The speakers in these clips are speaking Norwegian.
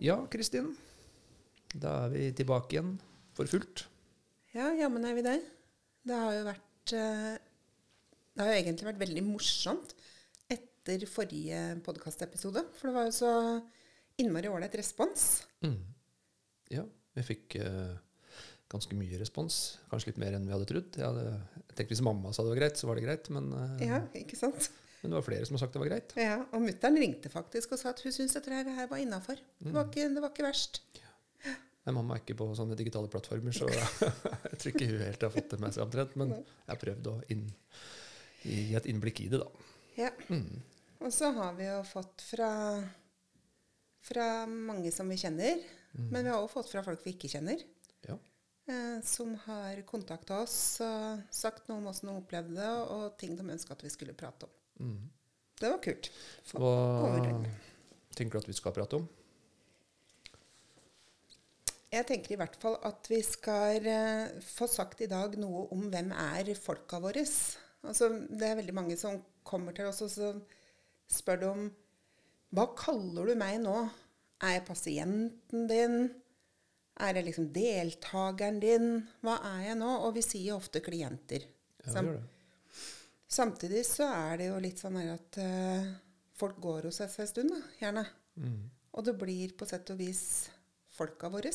Ja, Kristin. Da er vi tilbake igjen for fullt. Ja, jammen er vi der. Det har jo vært eh, Det har jo egentlig vært veldig morsomt etter forrige podkastepisode. For det var jo så innmari ålreit respons. Mm. Ja, vi fikk uh, ganske mye respons. Kanskje litt mer enn vi hadde trodd. Jeg, hadde, jeg tenkte Hvis mamma sa det var greit, så var det greit. Men, uh, Ja, ikke sant? Men det var flere som har sagt det var greit. Ja, Og mutter'n ringte faktisk og sa at hun syntes dette her, her var innafor. Det, var ikke- det var ikke verst. Nei, mamma er ikke på sånne digitale plattformer, så jeg tror ikke hun helt har fått det med seg omtrent. Men jeg har prøvd å inn, gi et innblikk i det, da. Ja. Mm. Og så har vi jo fått fra, fra mange som vi kjenner, men vi har også fått fra folk vi ikke kjenner. Ja. eh, som har kontakta oss og sagt noe om åssen de opplevde det, og ting de ønska at vi skulle prate om. Mm. Det var kult. Hva tenker du at vi skal prate om? Jeg tenker i hvert fall at vi skal eh, få sagt i dag noe om hvem er folka våre. Altså, det er veldig mange som kommer til oss og så spør de om Hva kaller du meg nå? Er jeg pasienten din? Er jeg liksom deltakeren din? Hva er jeg nå? Og vi sier ofte klienter. Ja, vi gjør det. Samtidig så er det jo litt sånn at uh, folk går hos oss en stund, da, gjerne. Mm. Og det blir på sett og vis folka våre.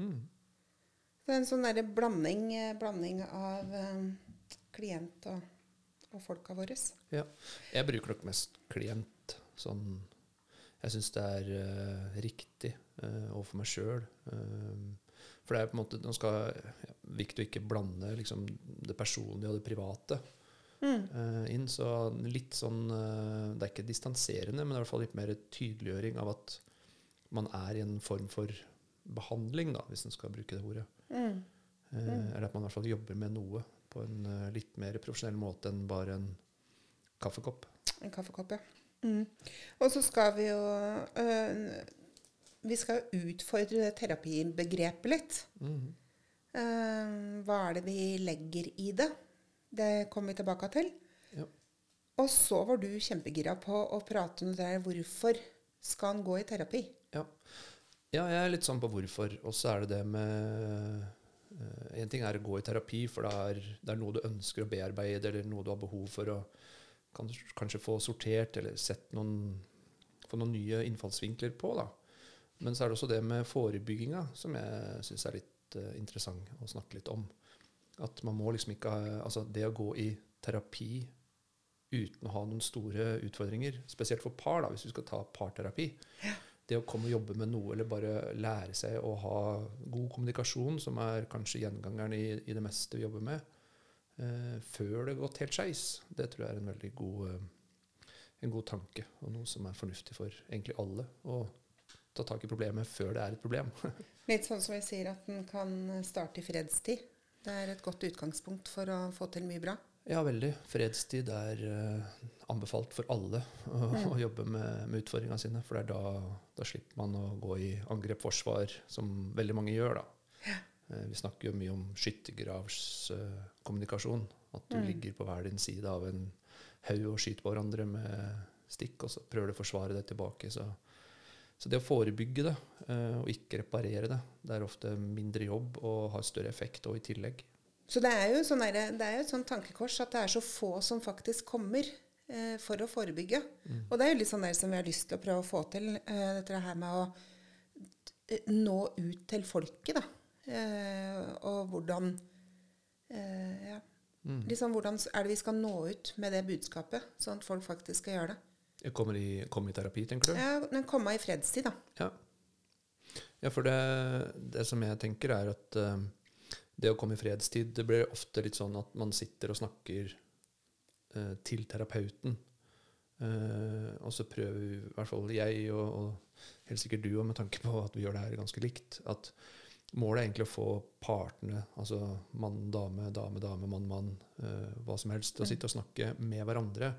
Mm. Det er en sånn derre blanding, eh, blanding av um, klient og, og folka våre. Ja. Jeg bruker nok mest klient. Sånn Jeg syns det er uh, riktig uh, overfor meg sjøl. for det er på en måte Nå skal ja, viktig å ikke blande liksom, det personlige og det private eh, inn. Så litt sånn eh, Det er ikke distanserende, men det er i hvert fall litt mer tydeliggjøring av at man er i en form for behandling, da, hvis en skal bruke det ordet. Mm. Eh, Eller at man i hvert fall jobber med noe på en litt mer profesjonell måte enn bare en kaffekopp. En kaffekopp, ja. Mm. Og så skal vi jo øh, Vi skal jo utfordre terapibegrepet litt. Mm. Uh, hva er det vi legger i det? Det kommer vi tilbake til. Ja. Og så var du kjempegira på å prate om det der hvorfor skal han gå i terapi? Ja. ja, jeg er litt sånn på hvorfor. Og så er det det med En ting er å gå i terapi, for det er, det er noe du ønsker å bearbeide, eller noe du har behov for å kanskje, kanskje få sortert, eller sett noen, få noen nye innfallsvinkler på. da. Men så er det også det med forebygginga som jeg syns er litt uh, interessant å snakke litt om. At man må liksom ikke Altså, det å gå i terapi uten å ha noen store utfordringer, spesielt for par, da, hvis du skal ta parterapi det å komme og jobbe med noe, eller bare lære seg å ha god kommunikasjon, som er kanskje gjengangeren i, i det meste vi jobber med, eh, før det har gått helt skeis, det tror jeg er en veldig god, eh, en god tanke, og noe som er fornuftig for egentlig alle. Å ta tak i problemet før det er et problem. Litt sånn som vi sier at en kan starte i fredstid. Det er et godt utgangspunkt for å få til mye bra. ja, veldig. Fredstid er uh, anbefalt for alle å, å jobbe med, med utfordringene sine, for da, da slipper man å gå i angrep-forsvar, som veldig mange gjør, da. Eh, Vi snakker jo mye om skyttergravskommunikasjon. At du ligger på hver din side av en haug og skyter på hverandre med stikk, og så prøver du å forsvare deg tilbake. Så, så det å forebygge det, eh, og ikke reparere det, det er ofte mindre jobb og har større effekt òg i tillegg. Så det er jo sånn der, det er jo et sånt tankekors at det er så få som faktisk kommer eh, for å forebygge. Og det er jo litt sånn der som vi har lyst til å prøve å få til. Eh, dette her med å eh, nå ut til folket, da. Eh, og hvordan eh, ja. Liksom, hvordan er det vi skal nå ut med det budskapet, sånn at folk faktisk skal gjøre det? Jeg kommer i, kommer i terapi, tenker du? Ja, men komme i fredstid, da. Ja. ja, for det, det som jeg tenker, er at uh, det å komme i fredstid Det blir ofte litt sånn at man sitter og snakker uh, til terapeuten. Uh, og så prøver vi, i hvert fall jeg, og, og helt sikkert du, òg, med tanke på at vi gjør det her ganske likt, at målet er egentlig å få partene, altså mann, dame, dame, dame, mann, mann, hva som helst, til å sitte og snakke med hverandre.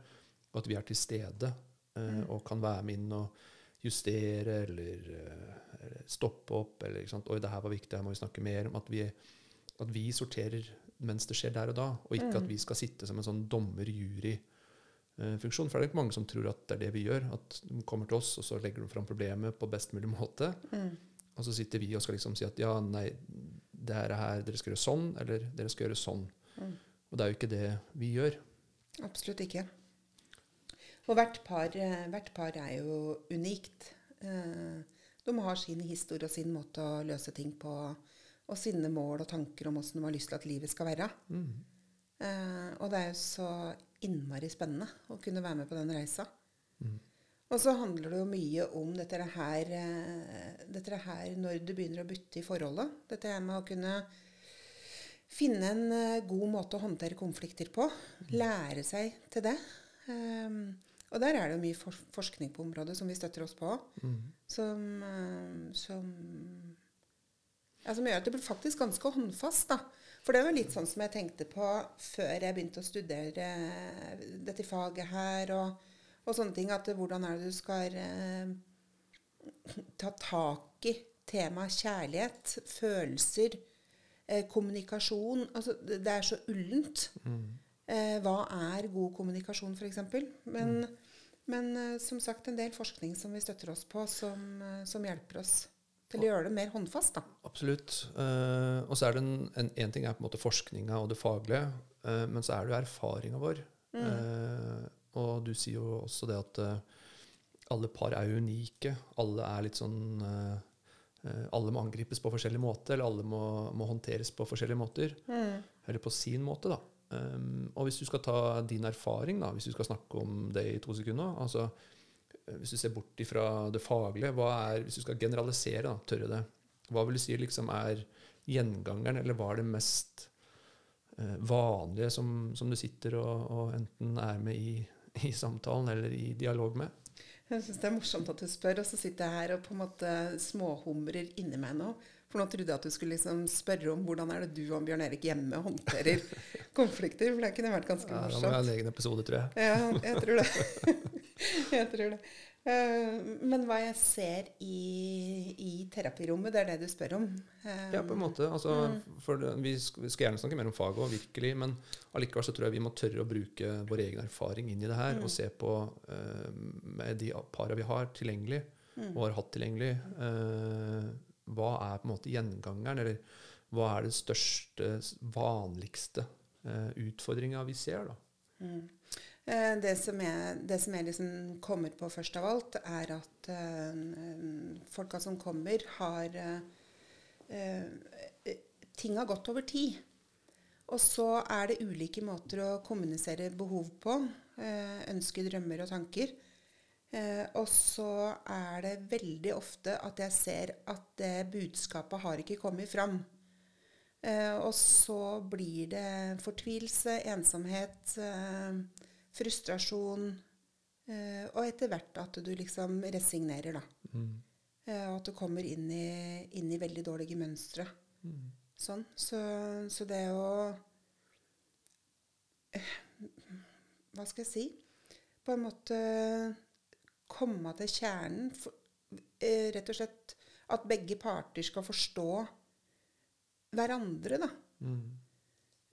Og at vi er til stede eh, og kan være med inn og justere eller, eh, eller stoppe opp. Eller, ikke sant? Oi, det her var viktig, her må vi snakke mer om. At vi, at vi sorterer mens det skjer der og da, og ikke at vi skal sitte som en sånn dommer-jury eh. For det er ikke mange som tror at det er det vi gjør. At de kommer til oss, og så legger de fram problemet på best mulig måte. Mm. Og så sitter vi og skal liksom si at ja, nei, det er her dere skal gjøre sånn, eller dere skal gjøre sånn. Mm. Og det er jo ikke det vi gjør. Absolutt ikke. Og hvert par, eh, hvert par er jo unikt. Eh, De har sin historie og sin måte å løse ting på, og sine mål og tanker om åssen de har lyst til at livet skal være. Mm. Eh, Og det er jo så innmari spennende å kunne være med på den reisa. Mm. Og så handler det jo mye om dette her, dette her når du begynner å butte i forholdet. Dette her med å kunne finne en god måte å håndtere konflikter på. Lære seg til det. Um, og der er det jo mye for forskning på området som vi støtter oss på. Mm. Som, eh, som, ja, som gjør at det blir faktisk ganske håndfast. da. For det var litt sånn som jeg tenkte på før jeg begynte å studere eh, dette faget her. Og, og sånne ting. At hvordan er det du skal eh, ta tak i temaet kjærlighet, følelser, eh, kommunikasjon. Altså, det, det er så ullent. Mm. Eh, hva er god kommunikasjon, f.eks.? Men, men eh, som sagt en del forskning som vi støtter oss på, som, eh, som hjelper oss til å gjøre det mer håndfast. da. Absolutt. Eh, og så er det en, en, en ting er på en måte forskninga og det faglige, eh, men så er det jo erfaringa vår. Eh, og du sier jo også det at eh, alle par er unike. Alle er litt sånn Alle må angripes på forskjellig måte, eller alle må, må håndteres på forskjellige måter. Eller på sin måte, da. Um, og hvis du skal ta din erfaring, da, hvis du skal snakke om det i to sekunder altså, eh, Hvis du ser bort ifra det faglige, er, hvis du skal generalisere, da, tørre det, hva vil du si liksom er gjengangeren, eller hva er det mest eh, vanlige som, som du sitter og, og enten er med i, i samtalen eller i dialog med? Jeg syns det er morsomt at du spør, og så sitter jeg her og på en måte småhumrer inni meg nå. For nå trodde jeg at du skulle liksom spørre om hvordan er det du og Bjørn Erik hjemme håndterer konflikter. For det kunne vært ganske Ja, da må morsomt. vi ha en egen episode, tror jeg. Ja, jeg tror det. jeg tror det. Eh, men hva jeg ser i, i terapirommet, det er det du spør om. Eh, Ja, på en måte. Altså, for det, vi, skal gjerne snakke mer om faget òg, virkelig. Men allikevel så tror jeg vi må tørre å bruke vår egen erfaring inn i det her. Og se på uh, med de para vi har tilgjengelig, og har hatt tilgjengelig, eh, hva er på en måte gjengangeren? Eller hva er det største, vanligste eh, utfordringa vi ser, da? Mm. Det som jeg, det som jeg liksom kommer på først av alt, er at eh, folka som kommer, har eh, eh, Ting har gått over tid. Og så er det ulike måter å kommunisere behov på. Eh, ønsker, drømmer og tanker. Eh, og så er det veldig ofte at jeg ser at det budskapet har ikke kommet fram. Eh, og så blir det fortvilelse, ensomhet, eh, frustrasjon. Eh, og etter hvert at du liksom resignerer, da. Eh, og at du kommer inn i, inn i veldig dårlige mønstre. Sånn. Så, så det å eh, Hva skal jeg si? På en måte komme til kjernen. For, eh, rett og slett at begge parter skal forstå hverandre, da.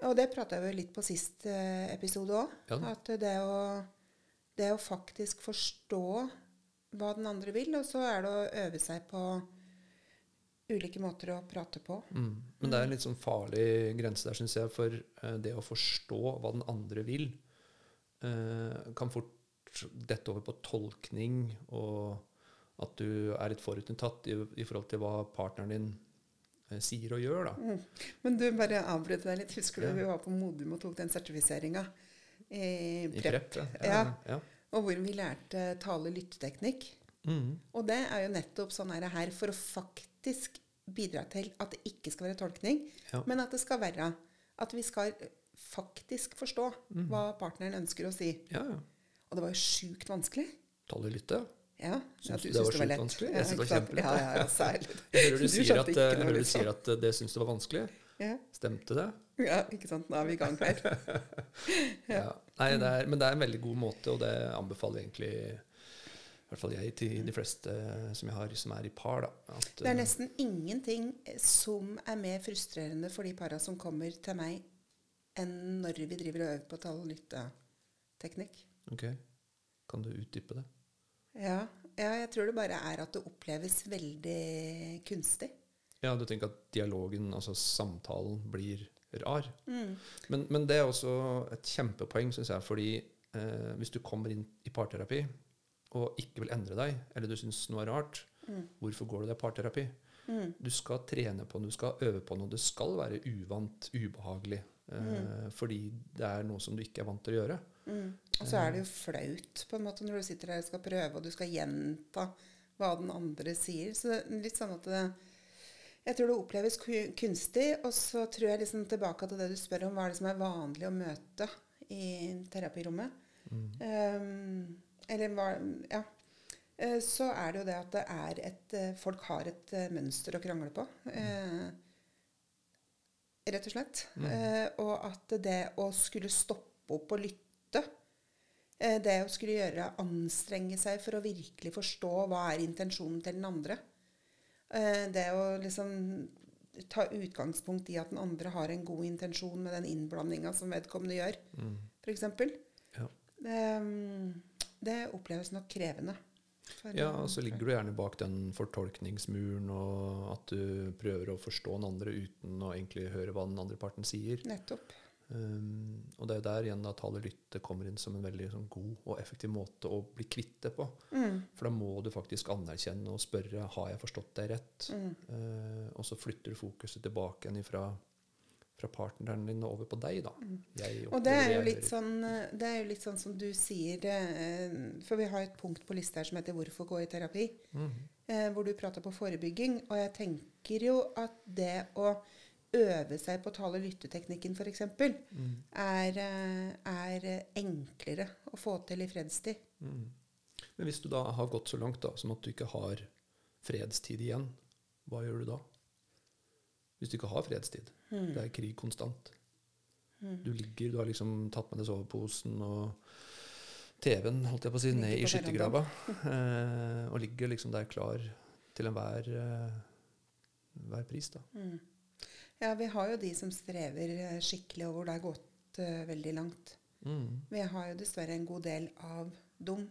Og det prata vi vel litt på sist eh, episode òg. Ja at det å, det å faktisk forstå hva den andre vil, og så er det å øve seg på ulike måter å prate på. Mm. Men det er en litt sånn farlig grense der, syns jeg. For eh, det å forstå hva den andre vil, eh, kan fort dette over på tolkning, og at du er litt forutinntatt i, i forhold til hva partneren din eh, sier og gjør. da. Men du, bare avbryte deg litt. Husker du Ja. vi var på Modum og tok den sertifiseringa i I prep? prep, ja. Ja. ja. Og hvor vi lærte tale-lytteteknikk. Mm. Og det er jo nettopp sånn er det her for å faktisk bidra til at det ikke skal være tolkning, men at det skal være at vi skal faktisk forstå Mm. hva partneren ønsker å si. ja, ja. Og det var jo sjukt vanskelig. Tallet lytte. Ja, Syns du det var sjukt vanskelig? Jeg synes det var kjempelett, Ja, ja, ja, særlig. Jeg hører du, sier at, ikke eh, hører du sier at eh, det syns du var vanskelig. Ja, Stemte det? ja, ikke sant. Nå er vi i gang her. Ja. Nei, det er, men det er en veldig god måte, og det anbefaler egentlig i hvert fall jeg til de fleste som jeg har som er i par. Da, at, Det er eh, nesten ingenting som er mer frustrerende for de para som kommer til meg, enn når vi driver og øver på tale-lytte-teknikk. Ok. Kan du utdype det? Ja, ja, jeg tror det bare er at det oppleves veldig kunstig. Ja, du tenker at dialogen, altså samtalen, blir rar. Men, men det er også et kjempepoeng, syns jeg, fordi eh, hvis du kommer inn i parterapi og ikke vil endre deg, eller du syns noe er rart, hvorfor går du deg parterapi? Du skal trene på noe, du skal øve på noe. Det skal være uvant, ubehagelig. Eh, Fordi det er noe som du ikke er vant til å gjøre. Og så er det jo flaut på en måte når du sitter der og skal prøve, og du skal gjenta hva den andre sier. Så det er litt sånn at det, jeg tror det oppleves kunstig. Og så tror jeg liksom tilbake til det du spør om, hva er det som er vanlig å møte i terapirommet. Um, eller hva Ja. Eh, Så er det jo det at det er et eh, Folk har et eh, mønster å krangle på. Eh, rett og slett. Eh, og at det å skulle stoppe opp og lytte Det å skulle gjøre anstrenge seg for å virkelig forstå hva er intensjonen til den andre. Eh, det å liksom ta utgangspunkt i at den andre har en god intensjon med den innblandinga som vedkommende gjør, Mm. f.eks. Ja. Det, mm, det oppleves nok krevende. Ja, og så ligger du gjerne bak den fortolkningsmuren, og at du prøver å forstå den andre uten å egentlig høre hva den andre parten sier. Nettopp. Um, og det er der igjen da tale-lytte kommer inn som en veldig sånn, god og effektiv måte å bli kvitt det på. Mm. For da må du faktisk anerkjenne og spørre har jeg forstått deg rett. Mm. Uh, og så flytter du fokuset tilbake igjen fra, fra partneren din og over på deg. da. Mm. Og det er, jo litt sånn, eh, det er jo litt sånn som du sier eh, For vi har et punkt på lista her som heter 'Hvorfor gå i terapi?', eh, hvor du prater på forebygging. Og jeg tenker jo at det å øve seg på tale-lytteteknikken f.eks. Mm. Er, eh, er enklere å få til i fredstid. Mm. Men hvis du da har gått så langt da, som at du ikke har fredstid igjen, hva gjør du da? Hvis du ikke har fredstid. Mm. Det er krig konstant. Du ligger, du har liksom tatt med deg soveposen og TV-en, holdt jeg på å si, ned i skyttergrava. Eh, og ligger liksom der klar til enhver eh, hver pris, da. Mm. Ja, vi har jo de som strever eh, skikkelig, og hvor det har gått uh, veldig langt. Mm. Vi har jo dessverre en god del av dem.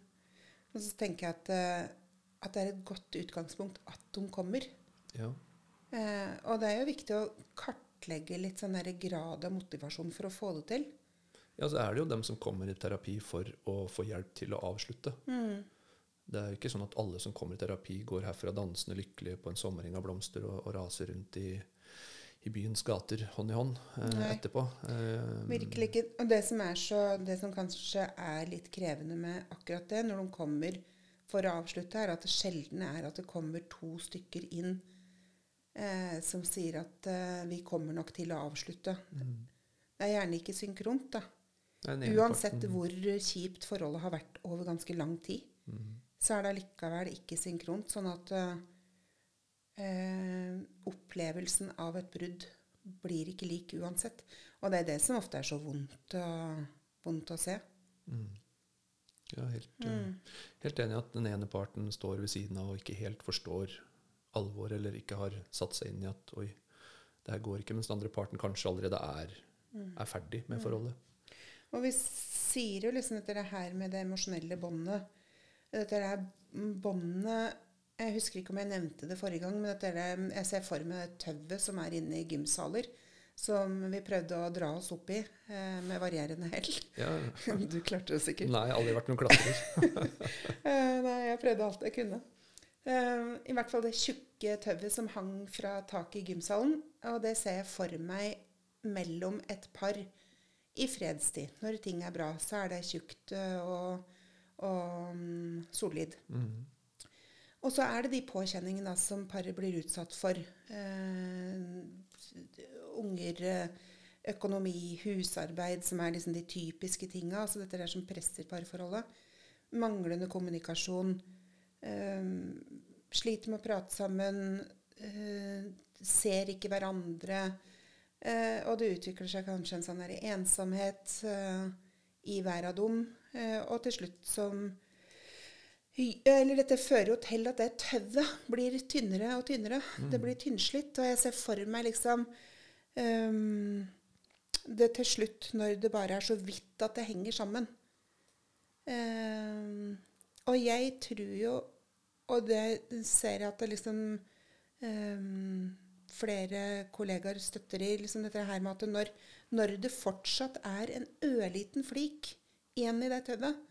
Og så tenker jeg at, uh, at det er et godt utgangspunkt at de kommer. Ja. Uh, og det er jo viktig å kartlegge litt sånn der grad av motivasjon for å få det til. ja, så er det jo dem som kommer i terapi for å få hjelp til å avslutte. Det er jo ikke sånn at alle som kommer i terapi, går herfra dansende lykkelige på en sommereng av blomster og, og raser rundt i, i byens gater hånd i hånd eh, etterpå. Eh, Virkelig ikke. Og det som, er så, det som kanskje er litt krevende med akkurat det, når de kommer for å avslutte, er at det sjelden er at det kommer to stykker inn eh, som sier at eh, vi kommer nok til å avslutte. Det er gjerne ikke synkront, da. Uansett parten- hvor kjipt forholdet har vært over ganske lang tid, så er det allikevel ikke synkront. Sånn at eh, opplevelsen av et brudd blir ikke lik uansett. Og det er det som ofte er så vondt, å- vondt å se. Mm. Ja, helt, eh, helt enig i at den ene parten står ved siden av og ikke helt forstår alvor, eller ikke har satt seg inn i at oi, det her går ikke, mens den andre parten kanskje allerede er, er ferdig med forholdet. Og vi sier jo liksom dette her med det emosjonelle båndet. Dette her båndet Jeg husker ikke om jeg nevnte det forrige gang, men dette jeg ser for meg tauet som er inne i gymsaler. Som vi prøvde å dra oss opp i eh, med varierende hell. Ja, Du klarte det sikkert. nei, aldri vært noen klatrer. Eh, nei, jeg prøvde alt jeg kunne. Eh, I hvert fall det tjukke tauet som hang fra taket i gymsalen. Og det ser jeg for meg mellom et par i fredstid. Når ting er bra, så er det tjukt eh, og, og mm, solid. Mm. Og så er det de påkjenningene som paret blir utsatt for. Eh, unger, eh, økonomi, husarbeid, som er liksom de typiske tinga. Altså dette der som presser parforholdet. Manglende kommunikasjon. Eh, sliter med å prate sammen. Eh, ser ikke hverandre. Eh, og det utvikler seg kanskje en sånn ensomhet eh, i hver av dem. Og til slutt som Eller dette fører jo til at det tauet blir tynnere og tynnere. Det blir tynnslitt. Og jeg ser for meg liksom um, Det til slutt, når det bare er så vidt at det henger sammen. Um, og jeg tror jo, og det ser jeg at det liksom um, flere kollegaer støtter i, liksom dette her med at når, når det fortsatt er en ørliten flik igjen i det tauet,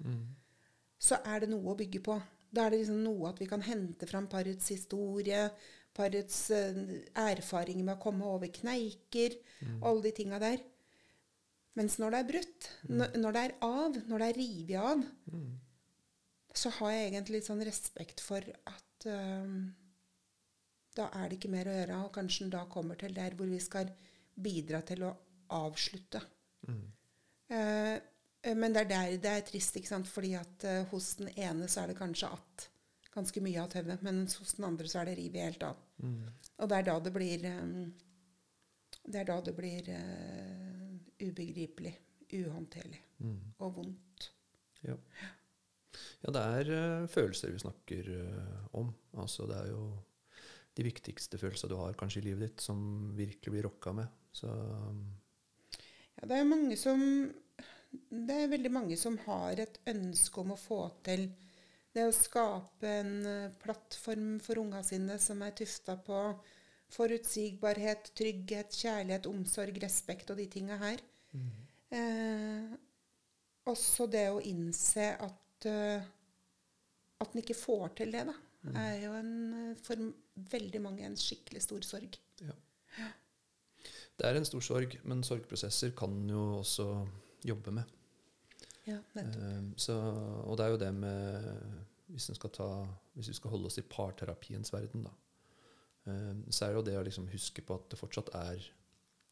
så er det noe å bygge på. Da er det liksom noe at vi kan hente fram parets historie, parets eh, erfaringer med å komme over kneiker, alle de tinga der. Mens når det er brutt, når, når det er av, når det er revet av, så har jeg egentlig litt sånn respekt for at eh, da er det ikke mer å gjøre, og kanskje en da kommer til der hvor vi skal bidra til å avslutte. Mm. eh, men det er der det er trist, ikke sant? fordi at eh, hos den ene så er det kanskje att ganske mye av tauet, men hos den andre så er det revet helt av. Og det er da det blir eh, Det er da det blir uh, ubegripelig, uhåndterlig og vondt. Ja. ja, det er uh, følelser vi snakker uh, om. Altså, det er jo de viktigste følelsene du har kanskje i livet ditt, som virkelig blir rokka med. Så Ja, det er mange som Det er veldig mange som har et ønske om å få til det å skape en eh, plattform for unga sine som er tufta på forutsigbarhet, trygghet, kjærlighet, omsorg, respekt og de tinga her. Eh, også det å innse at uh, at en ikke får til det, da, er jo en, eh, for veldig mange en skikkelig stor sorg. ja. Det er en stor sorg, men sorgprosesser kan jo også jobbe med. Ja, nettopp. Eh, så, og det er jo det med Hvis, ta, hvis vi skal holde oss i parterapiens verden, da, eh, så er det jo det å liksom huske på at det fortsatt er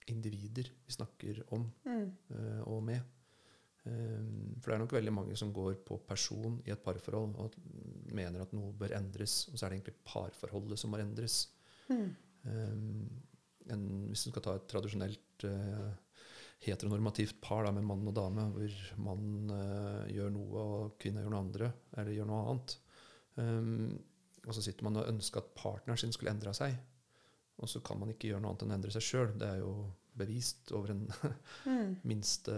individer vi snakker om Mm. eh, og med. Eh, for det er nok veldig mange som går på person i et parforhold og mener at noe bør endres, og så er det egentlig parforholdet som må endres. Mm. Um, en, hvis du skal ta et tradisjonelt eh, heteronormativt par da, med mann og dame, hvor mann uh, gjør noe og kvinna gjør noe andre, eller gjør noe annet. Um, og så sitter man og ønsker at partneren sin skulle endra seg. Og så kan man ikke gjøre noe annet enn å endre seg sjøl. Det er jo bevist over en Mm. minste,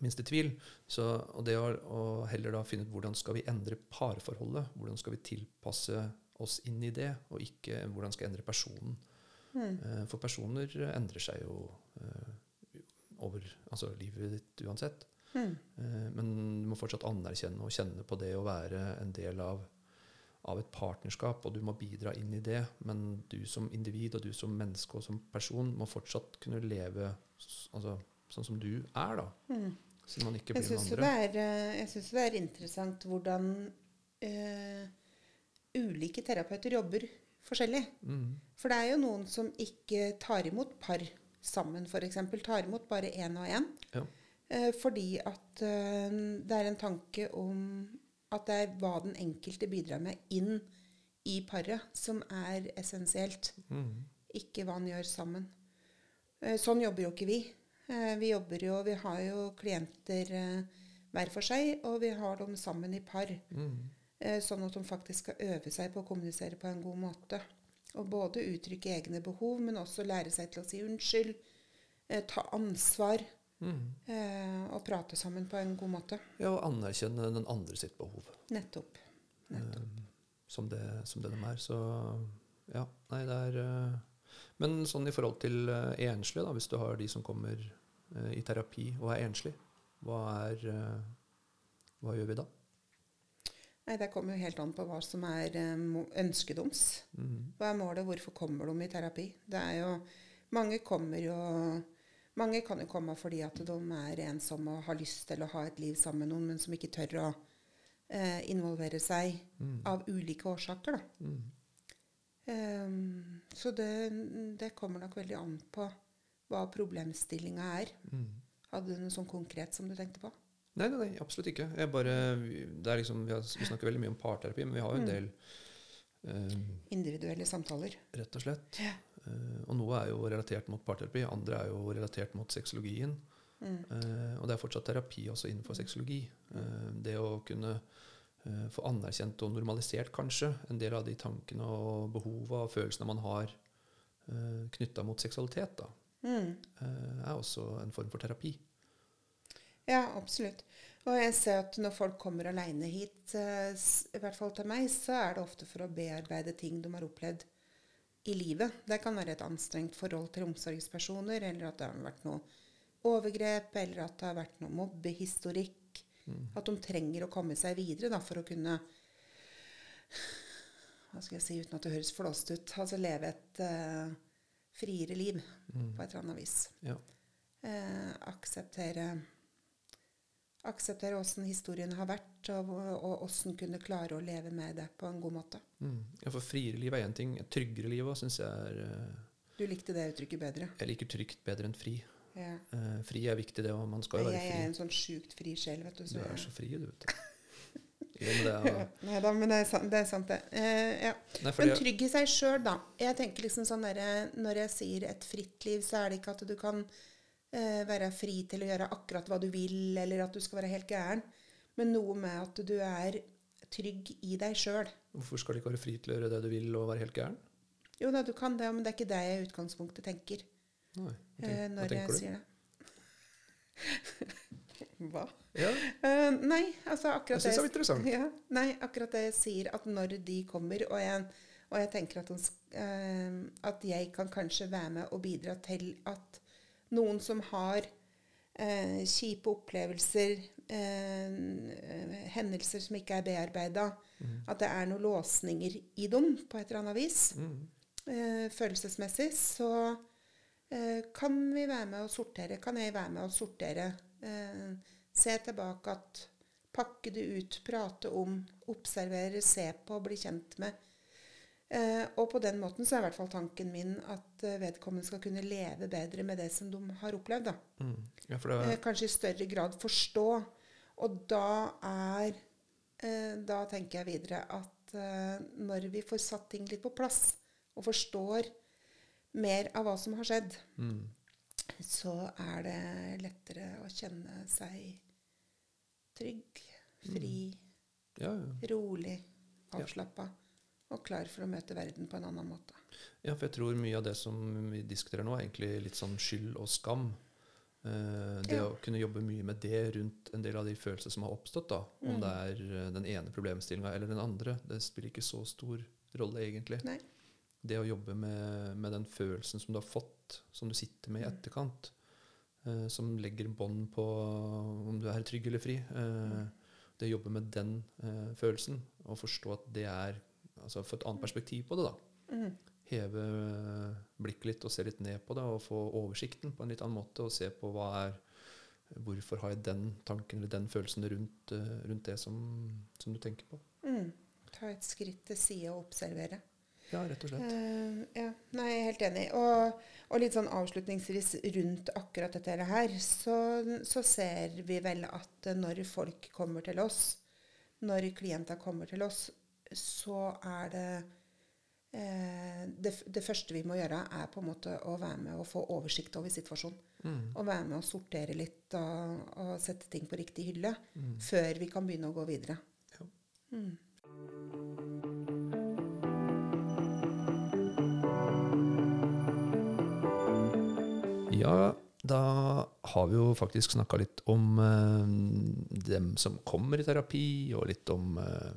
minste tvil. Så, og det å, å heller da finne ut hvordan skal vi endre parforholdet, hvordan skal vi tilpasse oss inn i det, og ikke hvordan skal jeg endre personen. Mm. Eh, For personer endrer seg jo eh, over altså livet ditt uansett. Mm. Eh, Men du må fortsatt anerkjenne og kjenne på det å være en del av, av et partnerskap, og du må bidra inn i det. Men du som individ og du som menneske og som person må fortsatt kunne leve altså, sånn som du er, da. Mm. Så man ikke blir syns noen andre. er, eh, jeg synes det er interessant hvordan øh, ulike terapeuter jobber forskjellig. Mm. For det er jo noen som ikke tar imot par sammen, f.eks. Tar imot bare én og én. Ja. Eh, fordi at eh, det er en tanke om at det er hva den enkelte bidrar med inn i paret, som er essensielt. Mm. Ikke hva han gjør sammen. Eh, Sånn jobber jo ikke vi. Vi jobber jo, vi har jo klienter hver for seg, og vi har dem sammen i par. Mm. Sånn at de faktisk skal øve seg på å kommunisere på en god måte. Og både uttrykke egne behov, men også lære seg til å si unnskyld. eh, Ta ansvar. Mm. eh, Og prate sammen på en god måte. Ja, og anerkjenne den andre sitt behov. Nettopp. Nettopp. eh, som, det, som det de er. Så ja, nei, det er eh, Men sånn i forhold til eh, enslige, da, hvis du har de som kommer i terapi og er enslige, hva er Hva gjør vi da? Nei, Det kommer jo helt an på hva som er ønskedoms. ønsket deres. Mm. Hva er målet? Hvorfor kommer de i terapi? Det er jo Mange kommer jo Mange kan jo komme fordi at de er ensomme og har lyst til å ha et liv sammen med noen, men som ikke tør å eh, involvere seg Mm. av ulike årsaker. Da. Mm. Um, så det, det kommer nok veldig an på hva problemstillinga er. Mm. Hadde du noe sånn konkret som du tenkte på? Nei, nei, nei, absolutt ikke. Jeg bare, er liksom, vi, har, vi snakker veldig mye om parterapi, men vi har jo en Mm. del eh, Individuelle samtaler. rett og slett. Ja. Eh, og noe er jo relatert mot parterapi, andre er jo relatert mot sexologien. Mm. Eh, og det er fortsatt terapi også innenfor sexologi. Eh, det å kunne få anerkjent og normalisert kanskje en del av de tankene og behova og følelsene man har eh, knytta mot seksualitet, da, Mm. eh, er også en form for terapi. Ja, absolutt. Og jeg ser at når folk kommer aleine hit, eh, i hvert fall til meg, så er det ofte for å bearbeide ting de har opplevd i livet. Det kan være et anstrengt forhold til omsorgspersoner, eller at det har vært noe overgrep, eller at det har vært noe mobbehistorikk. At de trenger å komme seg videre da, for å kunne Hva skal jeg si uten at det høres flåst ut? Altså leve et uh, friere liv på et eller annet vis. Ja. Eh, akseptere akseptere åssen historien har vært, og og åssen kunne klare å leve med det på en god måte. Mm. ja, for friere liv er én ting. Et tryggere liv òg syns jeg er uh, Du likte det uttrykket bedre. Jeg liker trygt bedre enn fri. Ja. Uh, fri er viktig, det òg. Man skal jo være fri. Jeg er en sånn sjukt fri sjel, vet du. Du er så fri, du, vet du. Ja, men det er, Nei da, men det er sant, det. Er sant det. Eh, ja. nei, Men trygg i seg sjøl, da. Jeg tenker liksom sånn der, Når jeg sier et fritt liv, så er det ikke at du kan eh, være fri til å gjøre akkurat hva du vil, eller at du skal være helt gæren, men noe med at du er trygg i deg sjøl. hvorfor skal du ikke være fri til å gjøre det du vil, og være helt gæren? Jo da, du kan det, men det er ikke det jeg i utgangspunktet tenker Nei, hva, eh, når jeg du? sier det. Hva? Ja, Eh, nei, altså akkurat Jeg synes det var interessant. Ja, nei, akkurat det jeg sier, at når de kommer, og jeg, og jeg tenker at, eh, at jeg kan kanskje være med og bidra til at noen som har eh, kjipe opplevelser, eh, hendelser som ikke er bearbeida, at det er noen låsninger i dem på et eller annet vis, mm, eh, følelsesmessig, så eh, kan vi være med å sortere. Kan jeg være med å sortere? Eh, se tilbake at Pakke det ut, prate om, observere, se på, bli kjent med. Eh, og på den måten så er i hvert fall tanken min at eh, vedkommende skal kunne leve bedre med det som de har opplevd. mm. ja, det, Eh, kanskje i større grad forstå. Og da er eh, Da tenker jeg videre at når vi får satt ting litt på plass, og forstår mer av hva som har skjedd, mm, så er det lettere å kjenne seg trygg, fri, ja, ja. rolig, avslappa og klar for å møte verden på en annen måte. Ja, for jeg tror mye av det som vi diskuterer nå, er egentlig litt sånn skyld og skam. Eh, det Ja. å kunne jobbe mye med det rundt en del av de følelser som har oppstått, da. Om Mm. det er eh, den ene problemstillinga eller den andre, det spiller ikke så stor rolle, egentlig. Nei. Det å jobbe med, med den følelsen som du har fått, som du sitter med i Mm. etterkant, eh, som legger bånd på om du er trygg eller fri. Eh, Mm. det å jobbe med den eh, følelsen, og forstå at det er Altså få et annet perspektiv på det, da Mm. heve eh, blikket litt og se litt ned på det, og få oversikten på en litt annen måte, og se på hva er Hvorfor har jeg den tanken eller den følelsen rundt, eh, rundt det som, som du tenker på? Mm. Ta et skritt til side og observere. Ja, rett og slett. Uh, ja, nei, jeg er helt enig. Og, og litt sånn avslutningsvis rundt akkurat dette her, så, så ser vi vel at når folk kommer til oss, når klienter kommer til oss, så er det eh, det, det første vi må gjøre, er på en måte å være med og få oversikt over situasjonen. Mm. Og være med og sortere litt og, og sette ting på riktig hylle Mm. før vi kan begynne å gå videre. Ja. Mm. Ja, da har vi jo faktisk snakka litt om eh, dem som kommer i terapi, og litt om eh,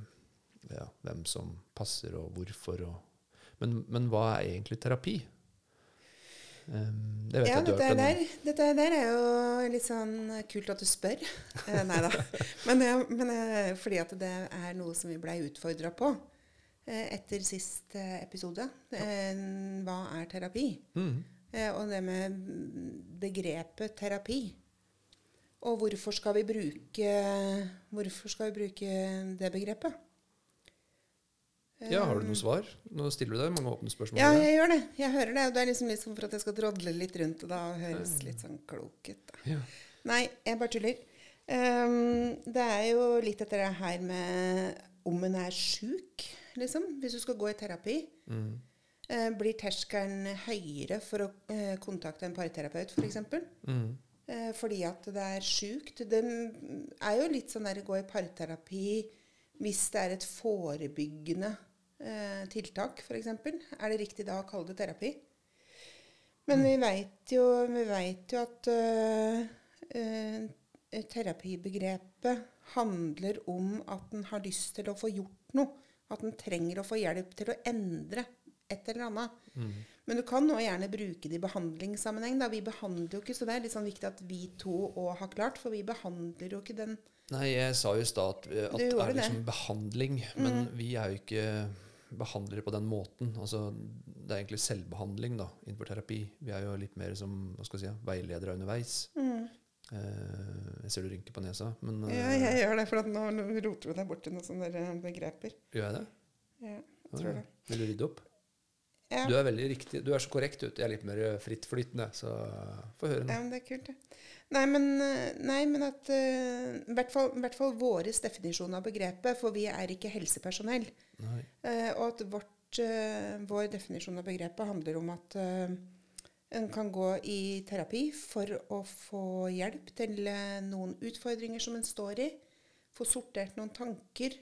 ja, hvem som passer, og hvorfor. Og, men, men hva er egentlig terapi? Um, det vet Ja, jeg du dette har der, dette der er jo litt sånn kult at du spør. Eh, nei da. Men, eh, men eh, fordi at det er noe som vi blei utfordra på eh, etter sist episode. Eh, hva er terapi? Mm. Og det med begrepet terapi. Og hvorfor skal vi bruke, hvorfor skal vi bruke det begrepet? Ja, har du noe svar? Nå stiller du deg mange åpne spørsmål. Ja, jeg gjør det. Jeg hører det. Og det er liksom litt sånn for at jeg skal drodle litt rundt det da, og høres litt sånn klok ut. da. Ja. Nei, jeg bare tuller. Um, det er jo litt etter det her med om en er sjuk, liksom. Hvis du skal gå i terapi, Mm. uh, blir terskelen høyere for å uh, kontakte en parterapeut, f.eks. Mm. Uh, fordi at det er sjukt. Det er jo litt sånn der å gå i parterapi hvis det er et forebyggende eh, tiltak, f.eks. Er det riktig da å kalle det terapi? Men vi veit jo, jo at øh, eh, terapibegrepet handler om at en har lyst til å få gjort noe. At en trenger å få hjelp til å endre et eller annet. Mm. Men du kan nå gjerne bruke det i behandlingssammenheng. Da. Vi behandler jo ikke, så det er litt sånn viktig at vi to òg har klart, for vi behandler jo ikke den Nei, jeg sa jo i stad at, at det er er det. liksom behandling, men vi er jo ikke behandlere på den måten. Altså, det er egentlig selvbehandling da, innenfor terapi. Vi er jo litt mer som hva skal jeg si, veiledere underveis. Eh, jeg ser du rynker på nesa, men eh, Ja, jeg gjør det, for at nå roter du deg bort i noen sånne begreper. gjør jeg det? Ja, jeg tror ja. det. Vil du rydde opp? Ja. Du er veldig riktig. Du er så korrekt ut. Jeg er litt mer frittflytende, så få høre nå. Ja, men det er kult, det. Nei, men, eh, nei, men at I I hvert fall, i hvert fall vår definisjon av begrepet, for vi er ikke helsepersonell. Eh, og at vårt, uh, vår definisjon av begrepet handler om at eh, en kan gå i terapi for å få hjelp til eh, noen utfordringer som en står i. Få sortert noen tanker.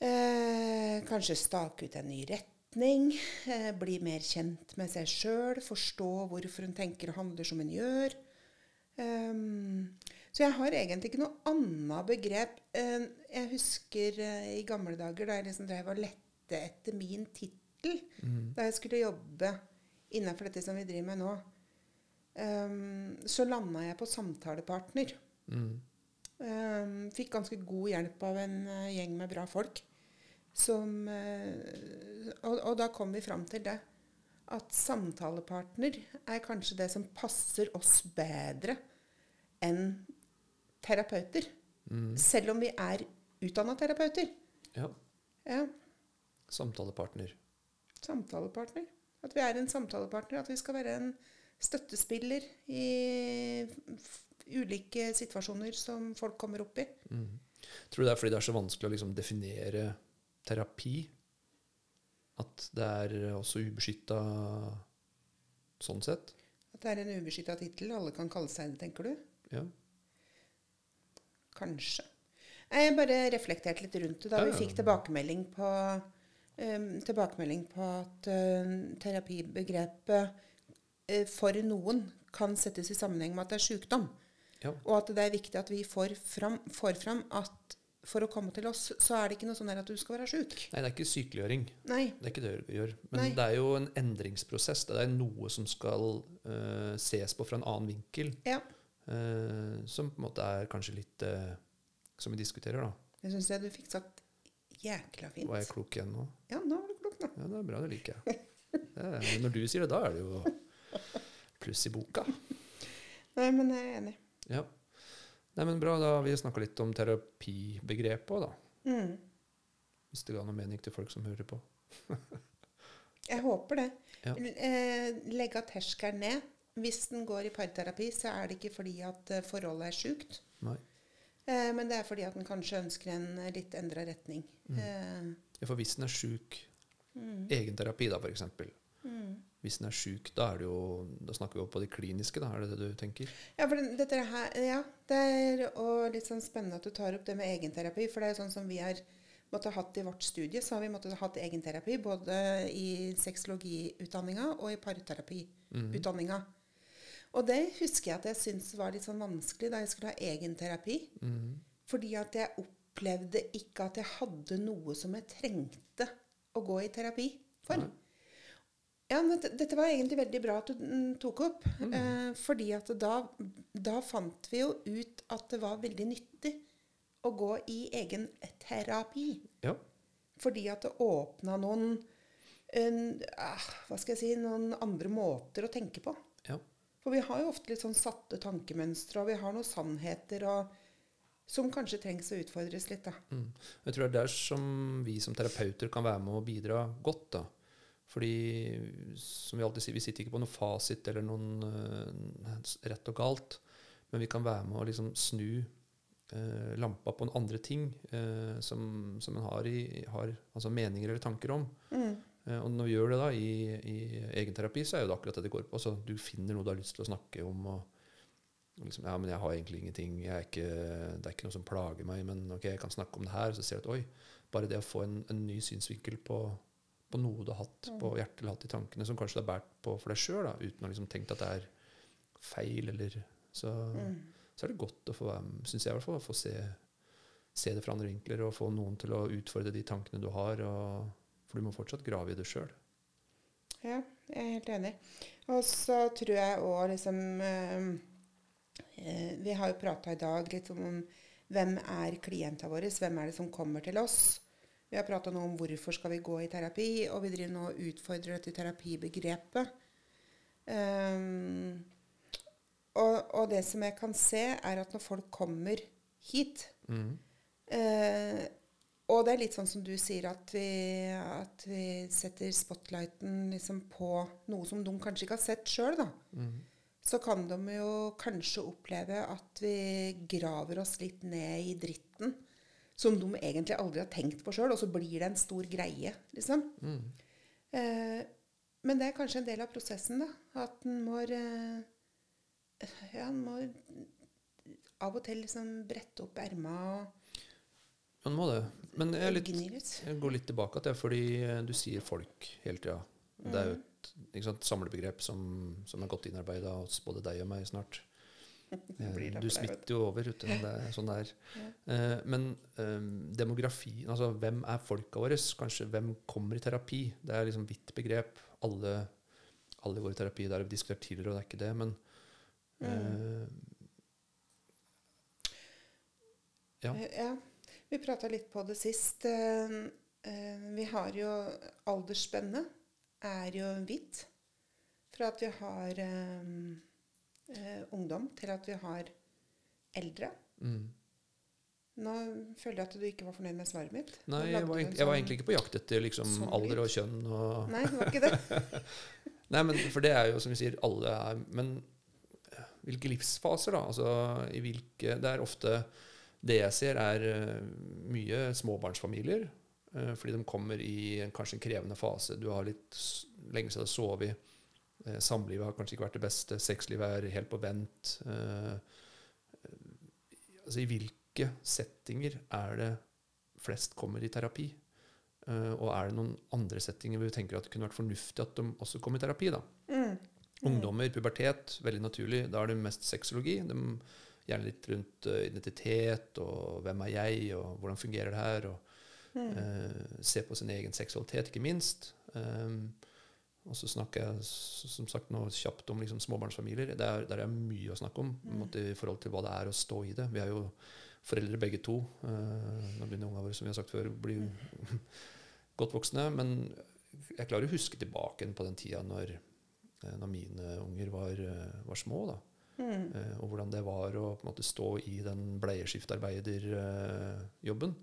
Eh, kanskje stake ut en ny retning. Eh, bli mer kjent med seg sjøl. Forstå hvorfor hun tenker og handler som hun gjør. Ehm, så jeg har egentlig ikke noe annet begrep. Jeg husker eh, i gamle dager da jeg liksom drev og lette etter min tittel da jeg skulle jobbe innenfor dette som vi driver med nå. ehm, så landa jeg på samtalepartner. Mm. Ehm, fikk ganske god hjelp av en eh, gjeng med bra folk. Som, eh, og, og da kom vi fram til det. At samtalepartner er kanskje det som passer oss bedre enn terapeuter. Mm. Selv om vi er utdanna terapeuter. Ja. Ja, Samtalepartner. samtalepartner. At vi er en samtalepartner. At vi skal være en støttespiller i ulike situasjoner som folk kommer opp i. Mm. Tror du det er fordi det er så vanskelig å liksom definere terapi? At det er også ubeskytta sånn sett? At det er en ubeskytta tittel. Alle kan kalle seg det, tenker du? Ja. Kanskje. Jeg bare reflekterte litt rundt det da Ja, vi fikk tilbakemelding på, um, tilbakemelding på at uh, terapibegrepet uh, for noen kan settes i sammenheng med at det er sykdom. Ja. Og at det er viktig at vi får fram, får fram at for å komme til oss, så er det ikke noe sånn at du skal være sjuk. Nei, det er ikke sykeliggjøring. Nei. Det er ikke det vi gjør. Men Nei. det er jo en endringsprosess. Det er noe som skal uh, ses på fra en annen vinkel. Ja. Uh, som på en måte er kanskje litt uh, Som vi diskuterer, da. Det syns jeg du fikk sagt jækla fint. Var jeg klok igjen nå? Ja, nå var du klok, nå. Ja, det er bra. Det liker jeg. Det er, når du sier det, da er det jo pluss i boka. Nei, men jeg er enig. Ja. Nei, men bra. Da har vi snakka litt om terapibegrepet òg, da. Mm. Hvis det ga noe mening til folk som hører på. Jeg håper det. Ja. Eh, legge terskelen ned. Hvis den går i parterapi, så er det ikke fordi at eh, forholdet er sjukt. Nei. Eh, men det er fordi at den kanskje ønsker en litt endra retning. Mm. Eh, Ja, for hvis den er sjuk, mm, egenterapi da, f.eks. mm. Hvis den er sjuk, da er det jo Da snakker vi jo på det kliniske, da. Er det det du tenker? Ja, for den- dette her, ja, det er og litt sånn spennende at du tar opp det med egenterapi. For det er jo sånn som vi har måttet hatt i vårt studie, så har vi måttet hatt egenterapi både i sexologiutdanninga og i parterapiutdanninga. Og det husker jeg at jeg syntes var litt sånn vanskelig da jeg skulle ha egenterapi. Mhm. Fordi at jeg opplevde ikke at jeg hadde noe som jeg trengte å gå i terapi for. Nei. Ja, men dette, var egentlig veldig bra at du mm, tok opp. Mm. Eh, fordi at da, da fant vi jo ut at det var veldig nyttig å gå i egen terapi. Ja. Fordi at det åpna noen en, ah, Hva skal jeg si Noen andre måter å tenke på. Ja. For vi har jo ofte litt sånn satte tankemønstre, og vi har noen sannheter og, som kanskje trengs å utfordres litt. da. Mm. Jeg tror det er der som vi som terapeuter kan være med å bidra godt. da. Fordi, som vi alltid sier, vi sitter ikke på noen fasit eller noen uh, rett og galt, men vi kan være med å liksom snu uh, lampa på en andre ting uh, som, som en har, i, har altså meninger eller tanker om. Mm. Og når vi gjør det da i, i egenterapi, så er jo det akkurat det det går på. Så du finner noe du har lyst til å snakke om. og og liksom, ja, men jeg har egentlig ingenting. Jeg er ikke, det er ikke noe som plager meg, men ok, jeg kan snakke om det her. Så ser du at oi, bare det å få en, en ny synsvinkel på, på noe du har hatt på hjertet eller hatt i tankene, som kanskje du har båret på for deg sjøl, uten å liksom tenkt at det er feil eller så, Mm. så er det godt å få syns jeg i hvert fall, å få se, se det fra andre vinkler og få noen til å utfordre de tankene du har. Og, for du må fortsatt grave i det sjøl. Ja, jeg er helt enig. Og så tror jeg òg liksom eh, eh, Vi har jo prata i dag litt om hvem er klientene våre, hvem er det som kommer til oss. Vi har prata nå om hvorfor skal vi gå i terapi, og vi driver nå og utfordrer dette terapibegrepet. Um, og, og, det som jeg kan se, er at når folk kommer hit mm. uh, Og det er litt sånn som du sier, at vi, at vi setter spotlighten liksom på noe som de kanskje ikke har sett sjøl, mm. så kan de jo kanskje oppleve at vi graver oss litt ned i dritten som de egentlig aldri har tenkt på sjøl, og så blir det en stor greie, liksom. Mm. Eh, men det er kanskje en del av prosessen, da. At en må eh, Ja, en må av og til liksom brette opp erma og Man må det. Men jeg, litt, jeg, går litt tilbake til det, fordi du sier folk hele tida. Det er jo mm. et sant, samlebegrep som, som er godt innarbeida hos både deg og meg snart. Eh, du smitter jo over, uten det er sånn det er. Eh, men um, demografien, altså hvem er folka våre? Kanskje hvem kommer i terapi? Det er liksom vidt begrep. Alle, alle går i terapi. Det er diskutert tidligere, og det er ikke det. Men mm. ja. ja. Vi prata litt på det sist. Vi har jo aldersspennet er jo hvitt. For at vi har eh, ungdom til at vi har eldre. Mm. Nå føler jeg at du ikke var fornøyd med svaret mitt. Nei, jeg var, jeg var, egentlig ikke på jakt etter liksom, sånn alder og kjønn. Og Nei, det var ikke det. Nei, men For det er jo, som vi sier, alle er Men hvilke livsfaser, da? Altså, i hvilke, det er ofte Det jeg ser, er uh, mye småbarnsfamilier. Uh, fordi de kommer i en, kanskje en krevende fase. Du har litt lenge siden sovet Eh, samlivet har kanskje ikke vært det beste. Sexlivet er helt på vent. Eh, altså I hvilke settinger er det flest kommer i terapi? Eh, og er det noen andre settinger hvor vi tenker at det kunne vært fornuftig at de også kom i terapi? da? Mm. Ungdommer, pubertet, veldig naturlig. Da er det mest sexologi. De, gjerne litt rundt identitet og hvem er jeg, og hvordan fungerer det her. og mm. uh, Se på sin egen seksualitet, ikke minst. Um, og så snakker jeg som sagt nå kjapt om liksom småbarnsfamilier. Det er, der er mye å snakke om mm. måte, i forhold til hva det er å stå i det. Vi er jo foreldre begge to. Uh, nå begynner ungene våre som vi har sagt før, å bli mm. godt voksne. Men jeg klarer å huske tilbake på den tida når, eh, når mine unger var, eh, var små. da. Mm. Uh, og hvordan det var å måte stå i den bleieskiftarbeiderjobben. Uh,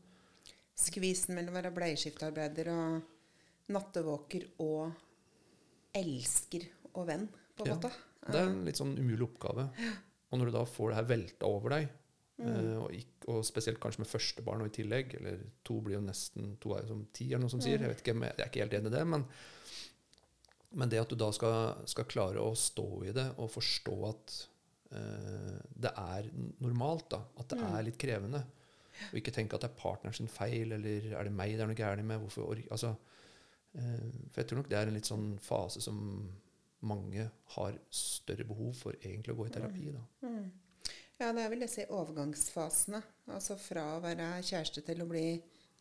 Skvisen mellom å være bleieskiftearbeider og nattevåker og elsker og venn, på en ja, måte. Det er en litt sånn umulig oppgave. Og når du da får det her velta over deg, mm. Eh, og, ikke, og, spesielt kanskje med første barn og i tillegg Eller to blir jo nesten to er jo som ti, eller noe som sier. Jeg vet ikke, jeg er ikke helt enig i det. Men, men det at du da skal, skal, klare å stå i det og forstå at uh, det er normalt, da, at det mm. er litt krevende, og ikke tenke at det er partneren sin feil, eller er det meg det er noe gærent med? Hvorfor, altså, for jeg tror nok det er en litt sånn fase som mange har større behov for egentlig å gå i terapi. da. Mm. Ja, det er vel disse overgangsfasene. Altså fra å være kjæreste til å bli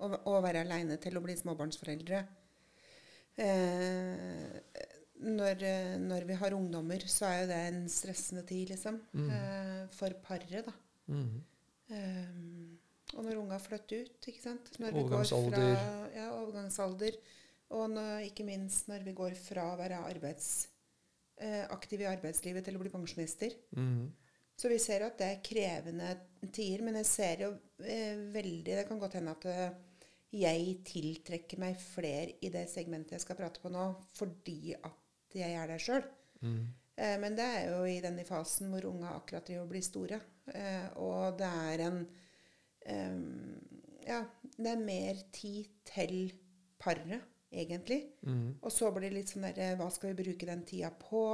Å være aleine til å bli småbarnsforeldre. Eh, når, når, vi har ungdommer, så er jo det en stressende tid, liksom. Mm. Eh, for paret, da. Mm. Eh, og når unga flytter ut, ikke sant. Når overgangsalder. Fra, ja, overgangsalder. Og når, ikke minst når vi går fra å være arbeids, eh, aktive i arbeidslivet til å bli pensjonister. Mm. Så vi ser at det er krevende tider. Men jeg ser jo eh, veldig Det kan godt hende at eh, jeg tiltrekker meg flere i det segmentet jeg skal prate på nå, fordi at jeg er der sjøl. Mm. Eh, men det er jo i denne fasen hvor unga akkurat driver og blir store. Eh, og det er en Ja, det er mer tid til paret egentlig. Mm. Og så blir det litt sånn derre Hva skal vi bruke den tida på?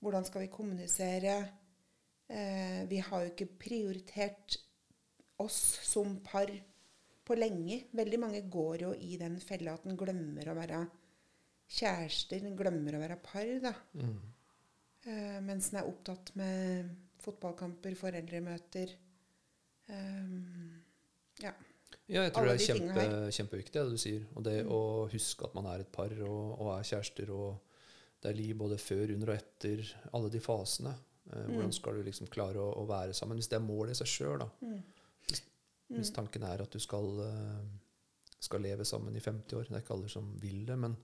Hvordan skal vi kommunisere? Eh, vi har jo ikke prioritert oss som par på lenge. Veldig mange går jo i den fella at en glemmer å være kjærester, en glemmer å være par, da. Mm. Eh, mens en er opptatt med fotballkamper, foreldremøter. Um, ja. Ja, jeg tror Alle det er de kjempe, kjempeviktig, det du sier. Og det å huske at man er et par og, og er kjærester, og det er liv både før, under og etter. Alle de fasene. Eh, hvordan skal du liksom klare å, å være sammen? Hvis det er målet i seg sjøl, da. Hvis, hvis tanken er at du skal, eh, skal leve sammen i 50 år. Det er ikke alle som vil det, men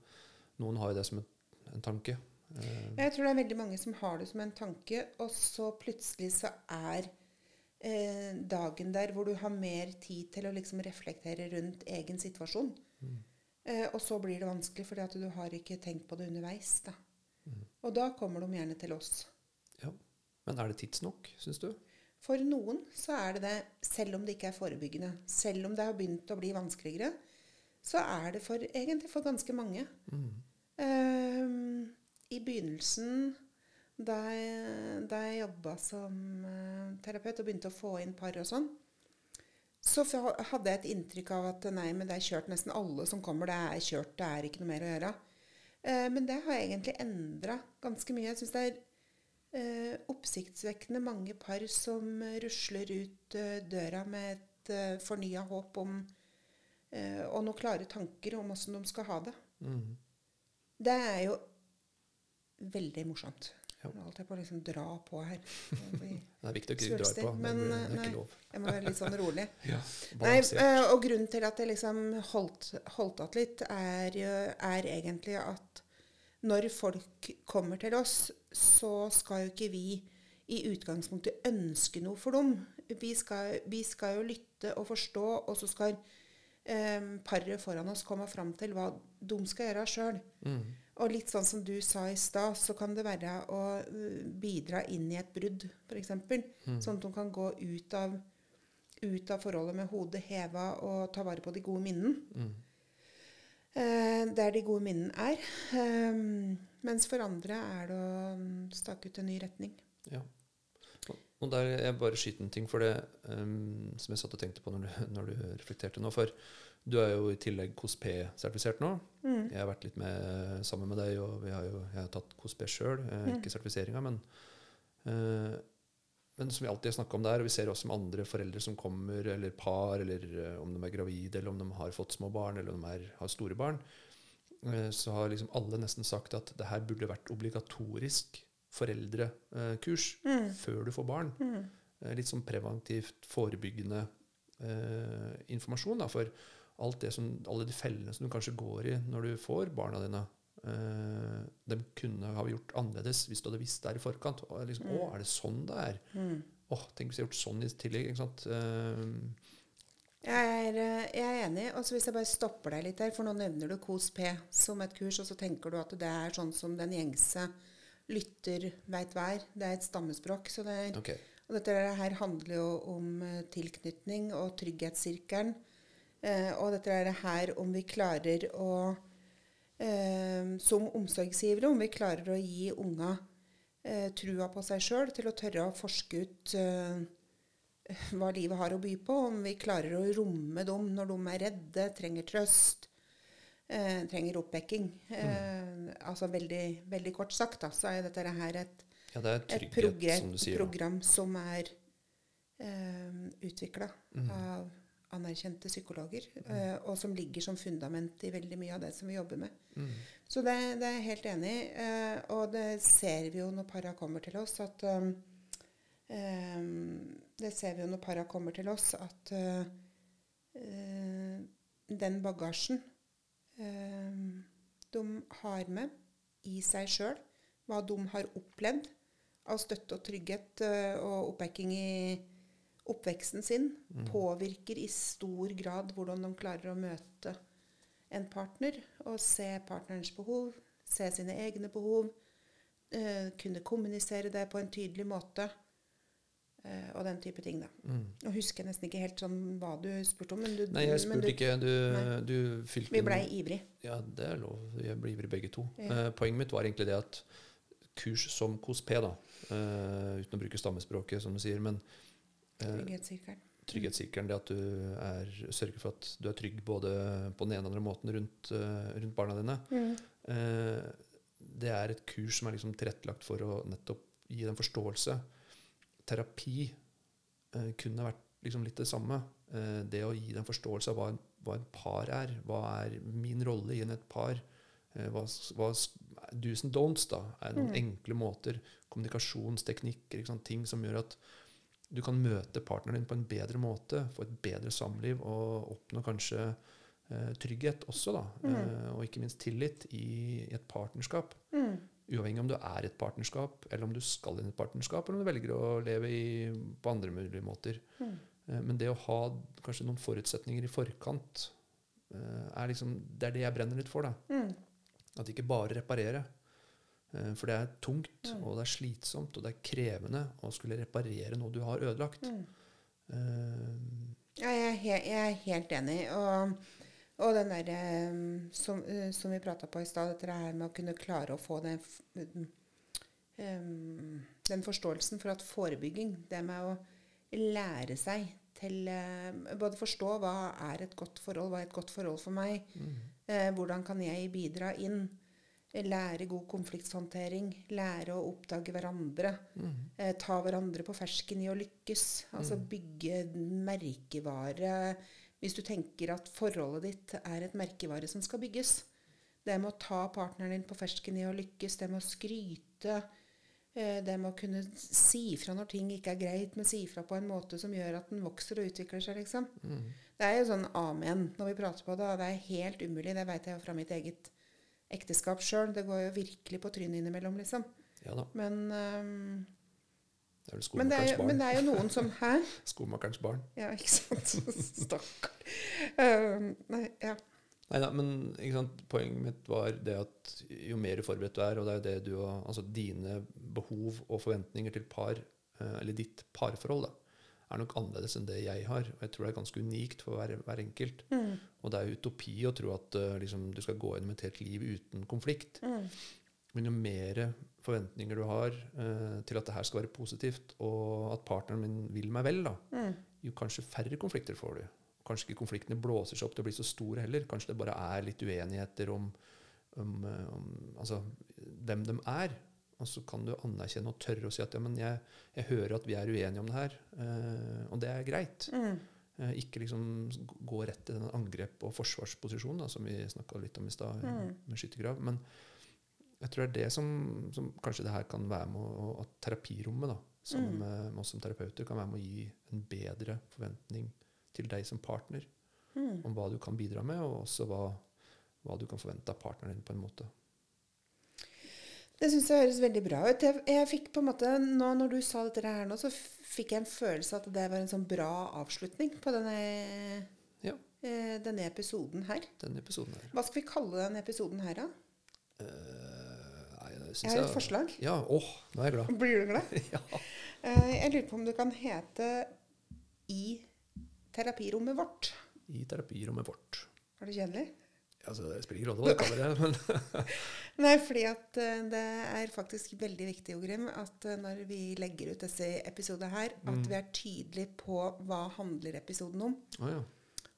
noen har jo det som en, en tanke. Eh, Jeg tror det er veldig mange som har det som en tanke, og så plutselig så er eh, dagen der hvor du har mer tid til å liksom reflektere rundt egen situasjon. Eh, og så blir det vanskelig, fordi at du har ikke tenkt på det underveis. Da. Og da kommer de gjerne til oss. ja. Men er det tidsnok, syns du? For noen så er det det, selv om det ikke er forebyggende. Selv om det har begynt å bli vanskeligere, så er det for, egentlig for ganske mange. Ehm, I begynnelsen, da jeg, jeg jobba som eh, terapeut og begynte å få inn par og sånn, så hadde jeg et inntrykk av at nei, men det er kjørt nesten alle som kommer. Det er kjørt, det er ikke noe mer å gjøre. Eh, men det har egentlig endra ganske mye. Jeg syns det er eh, oppsiktsvekkende mange par som rusler ut eh, døra med et eh, fornya håp om eh, og noen klare tanker om åssen de skal ha det. Mm. Det er jo veldig morsomt. Ja. Holdt jeg på å liksom dra på her. Det er viktig å ikke dra på. Men, det eh, er ikke lov. Jeg må være litt sånn rolig. Ja, Nei, eh, og grunnen til at jeg liksom holdt, holdt att litt, er, er egentlig at når folk kommer til oss, så skal jo ikke vi i utgangspunktet ønske noe for dem. Vi skal, vi skal jo lytte og forstå, og så skal eh, paret foran oss komme fram til hva de skal gjøre sjøl. Mm. Og litt sånn som du sa i stad, så kan det være å uh, bidra inn i et brudd, f.eks. Sånn at hun kan gå ut av, ut av forholdet med hodet heva og ta vare på de gode minnen. Mm. Eh, der de gode minnene er. Ehm, mens for andre er det å mm, stake ut en ny retning. Ja. Og- Og der jeg bare skyter en ting for det um, som jeg satt og tenkte på når du, når du reflekterte nå. For du er jo i tillegg KOSP-sertifisert nå. Mm. Jeg har vært litt med sammen med deg, og vi har jo, jeg har tatt KOSP sjøl. Mm. Ikke sertifiseringa, men eh, men som vi alltid har snakka om der, og vi ser også med andre foreldre som kommer, eller par, eller eh, om de er gravide, eller om de har fått små barn, eller om de er, har store barn, eh, så har liksom alle nesten sagt at det her burde vært obligatorisk foreldrekurs Mm. før du får barn. Mm. Eh, Litt sånn preventivt, forebyggende eh, informasjon. Da, for alt det som, alle de fellene som du kanskje går i når du får barna dine, eh, de kunne ha gjort annerledes hvis du hadde visst det her i forkant. Og liksom, Å, er det sånn det er? Mm. Åh, tenk hvis jeg hadde gjort sånn i tillegg. ikke sant? Eh, Jeg er, eh, jeg er enig. Og så hvis jeg bare stopper deg litt der, for nå nevner du KOS-P som et kurs, og så tenker du at det er sånn som den gjengse lytter veit hver. Det er et stammespråk. Så det er, okay. og dette her handler jo om eh, tilknytning og trygghetssirkelen. Eh, og dette er det her om vi klarer å eh, Som omsorgsgivere, om vi klarer å gi unga eh, trua på seg sjøl til å tørre å forske ut hva livet har å by på. Om vi klarer å romme dem når de er redde, trenger trøst, eh, trenger oppbacking. Eh, altså veldig, veldig kort sagt da, så er dette her et Ja, det et progr- som sier. program som er eh, utvikla Mm. av anerkjente psykologer, eh, og som ligger som fundament i veldig mye av det som vi jobber med. Mm. Så det, det er jeg helt enig i. Eh, og det ser vi jo når para kommer til oss, at um, Det ser vi jo når para kommer til oss, at uh, den bagasjen uh, de har med i seg sjøl, hva de har opplevd av støtte og trygghet uh, og oppbacking i oppveksten sin, påvirker i stor grad hvordan de klarer å møte en partner og se partnerens behov, se sine egne behov, eh, kunne kommunisere det på en tydelig måte, eh, og den type ting, da. Mm. Og husker jeg nesten ikke helt sånn hva du spurte om, men du Nei, jeg spurte du, ikke. Du, du fylte Vi blei ivrig. Ja, det er lov. Jeg blir ivrig begge to. Ja. Eh, poenget mitt var egentlig det at kurs som KOSP, da, eh, uten å bruke stammespråket, som du sier, men Trygghetssirkelen. trygghetssirkelen, det at du er, sørger for at du er trygg både på den ene og den andre måten rundt, eh, rundt barna dine, Mm. eh, det er et kurs som er liksom tilrettelagt for å nettopp gi dem forståelse terapi eh, kunne vært liksom litt det samme. Eh, det å gi dem forståelse av hva en, hva en par er. Hva er min rolle i en et par? Eh, hva, hva do's and don'ts da, er noen Mm. enkle måter. Kommunikasjonsteknikker. Ting som gjør at du kan møte partneren din på en bedre måte, få et bedre samliv og oppnå kanskje eh, trygghet også, da. Mm. Eh, og ikke minst tillit i, i et partnerskap. Mm. Uavhengig om du er et partnerskap, eller om du skal inn i et partnerskap, eller om du velger å leve i, på andre mulige måter. Mm. Eh, Men det å ha kanskje noen forutsetninger i forkant, eh, er liksom, det er det jeg brenner litt for. da. Mm. At ikke bare reparere. Eh, For det er tungt, Mm. og det er slitsomt, og det er krevende å skulle reparere noe du har ødelagt. Mm. Uh, Ja, jeg er, he jeg er helt enig. Og, og den derre som, eh, som vi prata på i stad, dette her med å kunne klare å få den, den forståelsen for at forebygging, det med å lære seg til Både forstå hva er et godt forhold, hva er et godt forhold for meg, mm, hvordan kan jeg bidra inn, lære god konflikthåndtering, lære å oppdage hverandre. mm, Eh, ta hverandre på fersken i å lykkes. Altså Mm. bygge merkevare. Hvis du tenker at forholdet ditt er et merkevare som skal bygges. Det med å ta partneren din på fersken i å lykkes, det med å skryte. eh, Det med å kunne si fra når ting ikke er greit, men si fra på en måte som gjør at den vokser og utvikler seg, liksom. mm. Det er jo sånn amen når vi prater på det, det er helt umulig. Det veit jeg jo fra mitt eget ekteskap sjøl. Det går jo virkelig på trynet innimellom, liksom. Ja da. Men um, Det er vel men det, er skomakerens jo, barn. men det er jo noen som Hæ? Skomakerens barn. Ja, ikke sant? Stakkar. Uh, nei, ja. Nei da, men poenget mitt var det at jo mer forberedt du er, og det er jo det du har, altså dine behov og forventninger til par, eh, eller ditt parforhold, da, er nok annerledes enn det jeg har. Og jeg tror det er ganske unikt for hver, hver enkelt. Mm, Og det er utopi å tro at uh, liksom, du skal gå gjennom et helt liv uten konflikt. mm, Men jo mer forventninger du har uh, til at det her skal være positivt, og at partneren min vil meg vel, da, mm, jo kanskje færre konflikter får du. Kanskje ikke konfliktene blåser seg opp til å bli så store heller. Kanskje det bare er litt uenigheter om, om, eh, om altså, hvem de er. Og så kan du anerkjenne og tørre å si at ja, men jeg, jeg hører at vi er uenige om det her, eh, og det er greit. mm, Eh, ikke liksom gå rett til den angrep- og forsvarsposisjonen da, som vi snakka litt om i stad, eh, Mm. med skyttergrav. Men jeg tror det er det som, som kanskje det her kan være med å, at terapirommet, da, sammen Mm. med, med oss som terapeuter, kan være med å gi en bedre forventning til deg som partner mm. om hva du kan bidra med, og også hva, hva du kan forvente av partneren din på en måte. Det syns jeg høres veldig bra ut. Jeg, jeg fikk på en måte, nå Når du sa dette her nå, så fikk jeg en følelse at det var en sånn bra avslutning på denne, Ja. eh, denne episoden her. Denne episoden her. Hva skal vi kalle denne episoden her, da? Uh, nei, det Jeg har har et forslag. Ja, åh, nå er jeg glad. Blir du glad? ja. Eh, jeg lurer på om det kan hete I terapirommet vårt. I terapirommet vårt. Er det kjedelig? Altså, det spiller ingen rolle hva du kaller det, men Nei, fordi at eh, det er faktisk veldig viktig, Ogrim, at eh, når vi legger ut disse episodene her, at Mm. vi er tydelige på hva handler episoden om. Oh, ja.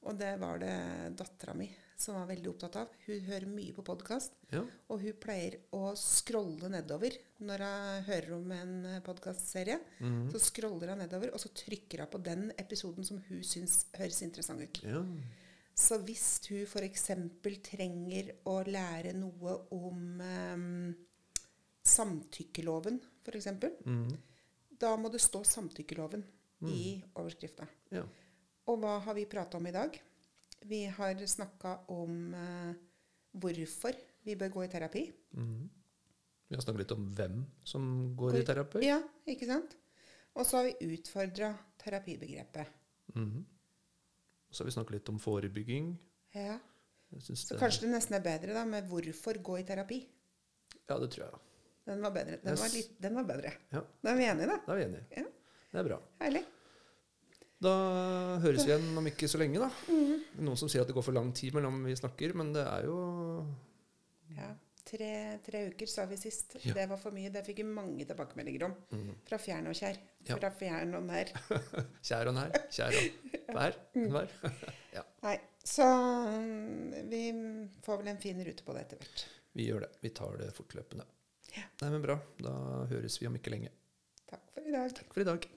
Og det var det dattera mi som var veldig opptatt av. Hun hører mye på podkast, ja. og hun pleier å scrolle nedover når hun hører om en podkastserie. Mhm. Så scroller hun nedover, og så trykker hun på den episoden som hun syns høres interessant ut. ja. Så hvis hun f.eks. trenger å lære noe om um, samtykkeloven, f.eks., mm. da må det stå samtykkeloven i overskrifta. ja. Og hva har vi prata om i dag? Vi har snakka om eh, hvorfor vi bør gå i terapi. Mm. Vi har snakket litt om hvem som går i terapi. Ja, ikke sant? Og så har vi utfordra terapibegrepet. Mhm. Så har vi snakket litt om forebygging. Ja. Så det- kanskje det nesten er bedre da med 'hvorfor gå i terapi'. Ja, det tror jeg. Den var bedre. Den var, litt, den var bedre. Ja. Da er vi enige, da. Da er vi enige. Ja. Det er bra. Herlig. Da høres vi igjen om ikke så lenge, da. Mhm. Noen som sier at det går for lang tid mellom vi snakker, men det er jo Ja. Tre, tre uker, sa vi sist. Ja. Det var for mye. Det fikk vi mange tilbakemeldinger om. Mhm. Fra fjern og kjær. Ja. Fra fjern og nær. Kjær og nær. Kjær og nær. nær. ja. Nei, så mm, vi får vel en fin rute på det etter hvert. Vi gjør det. Vi tar det fortløpende. Ja. Nei, men bra. Da høres vi om ikke lenge. Takk for i dag. Takk for i dag.